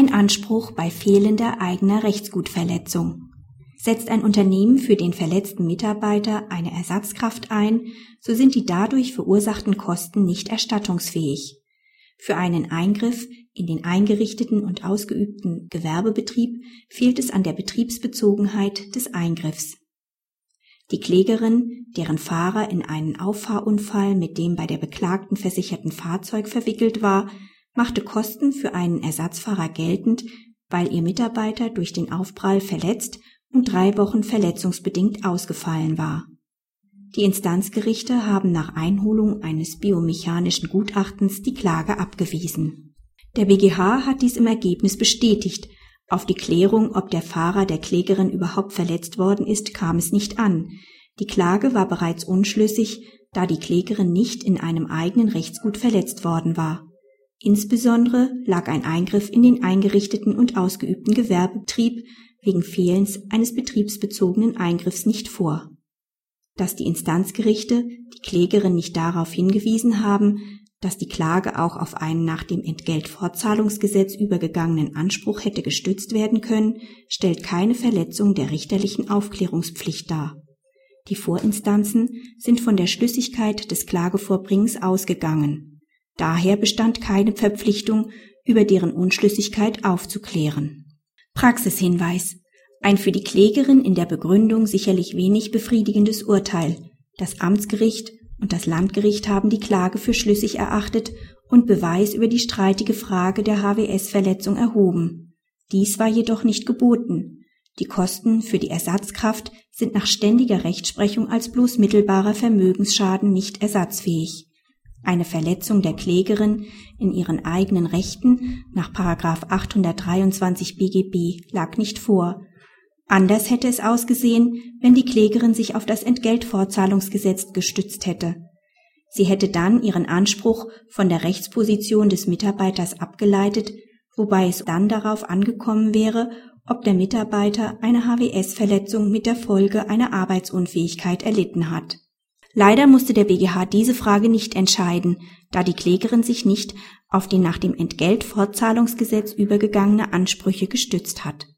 Kein Anspruch bei fehlender eigener Rechtsgutverletzung. Setzt ein Unternehmen für den verletzten Mitarbeiter eine Ersatzkraft ein, so sind die dadurch verursachten Kosten nicht erstattungsfähig. Für einen Eingriff in den eingerichteten und ausgeübten Gewerbebetrieb fehlt es an der Betriebsbezogenheit des Eingriffs. Die Klägerin, deren Fahrer in einen Auffahrunfall mit dem bei der Beklagten versicherten Fahrzeug verwickelt war, machte Kosten für einen Ersatzfahrer geltend, weil ihr Mitarbeiter durch den Aufprall verletzt und drei Wochen verletzungsbedingt ausgefallen war. Die Instanzgerichte haben nach Einholung eines biomechanischen Gutachtens die Klage abgewiesen. Der BGH hat dies im Ergebnis bestätigt. Auf die Klärung, ob der Fahrer der Klägerin überhaupt verletzt worden ist, kam es nicht an. Die Klage war bereits unschlüssig, da die Klägerin nicht in einem eigenen Rechtsgut verletzt worden war. Insbesondere lag ein Eingriff in den eingerichteten und ausgeübten Gewerbebetrieb wegen Fehlens eines betriebsbezogenen Eingriffs nicht vor. Dass die Instanzgerichte die Klägerin nicht darauf hingewiesen haben, dass die Klage auch auf einen nach dem Entgeltfortzahlungsgesetz übergegangenen Anspruch hätte gestützt werden können, stellt keine Verletzung der richterlichen Aufklärungspflicht dar. Die Vorinstanzen sind von der Schlüssigkeit des Klagevorbringens ausgegangen. Daher bestand keine Verpflichtung, über deren Unschlüssigkeit aufzuklären. Praxishinweis. Ein für die Klägerin in der Begründung sicherlich wenig befriedigendes Urteil. Das Amtsgericht und das Landgericht haben die Klage für schlüssig erachtet und Beweis über die streitige Frage der HWS-Verletzung erhoben. Dies war jedoch nicht geboten. Die Kosten für die Ersatzkraft sind nach ständiger Rechtsprechung als bloß mittelbarer Vermögensschaden nicht ersatzfähig. Eine Verletzung der Klägerin in ihren eigenen Rechten nach 823 BGB lag nicht vor. Anders hätte es ausgesehen, wenn die Klägerin sich auf das Entgeltfortzahlungsgesetz gestützt hätte. Sie hätte dann ihren Anspruch von der Rechtsposition des Mitarbeiters abgeleitet, wobei es dann darauf angekommen wäre, ob der Mitarbeiter eine HWS-Verletzung mit der Folge einer Arbeitsunfähigkeit erlitten hat. Leider musste der BGH diese Frage nicht entscheiden, da die Klägerin sich nicht auf die nach dem Entgeltfortzahlungsgesetz übergegangene Ansprüche gestützt hat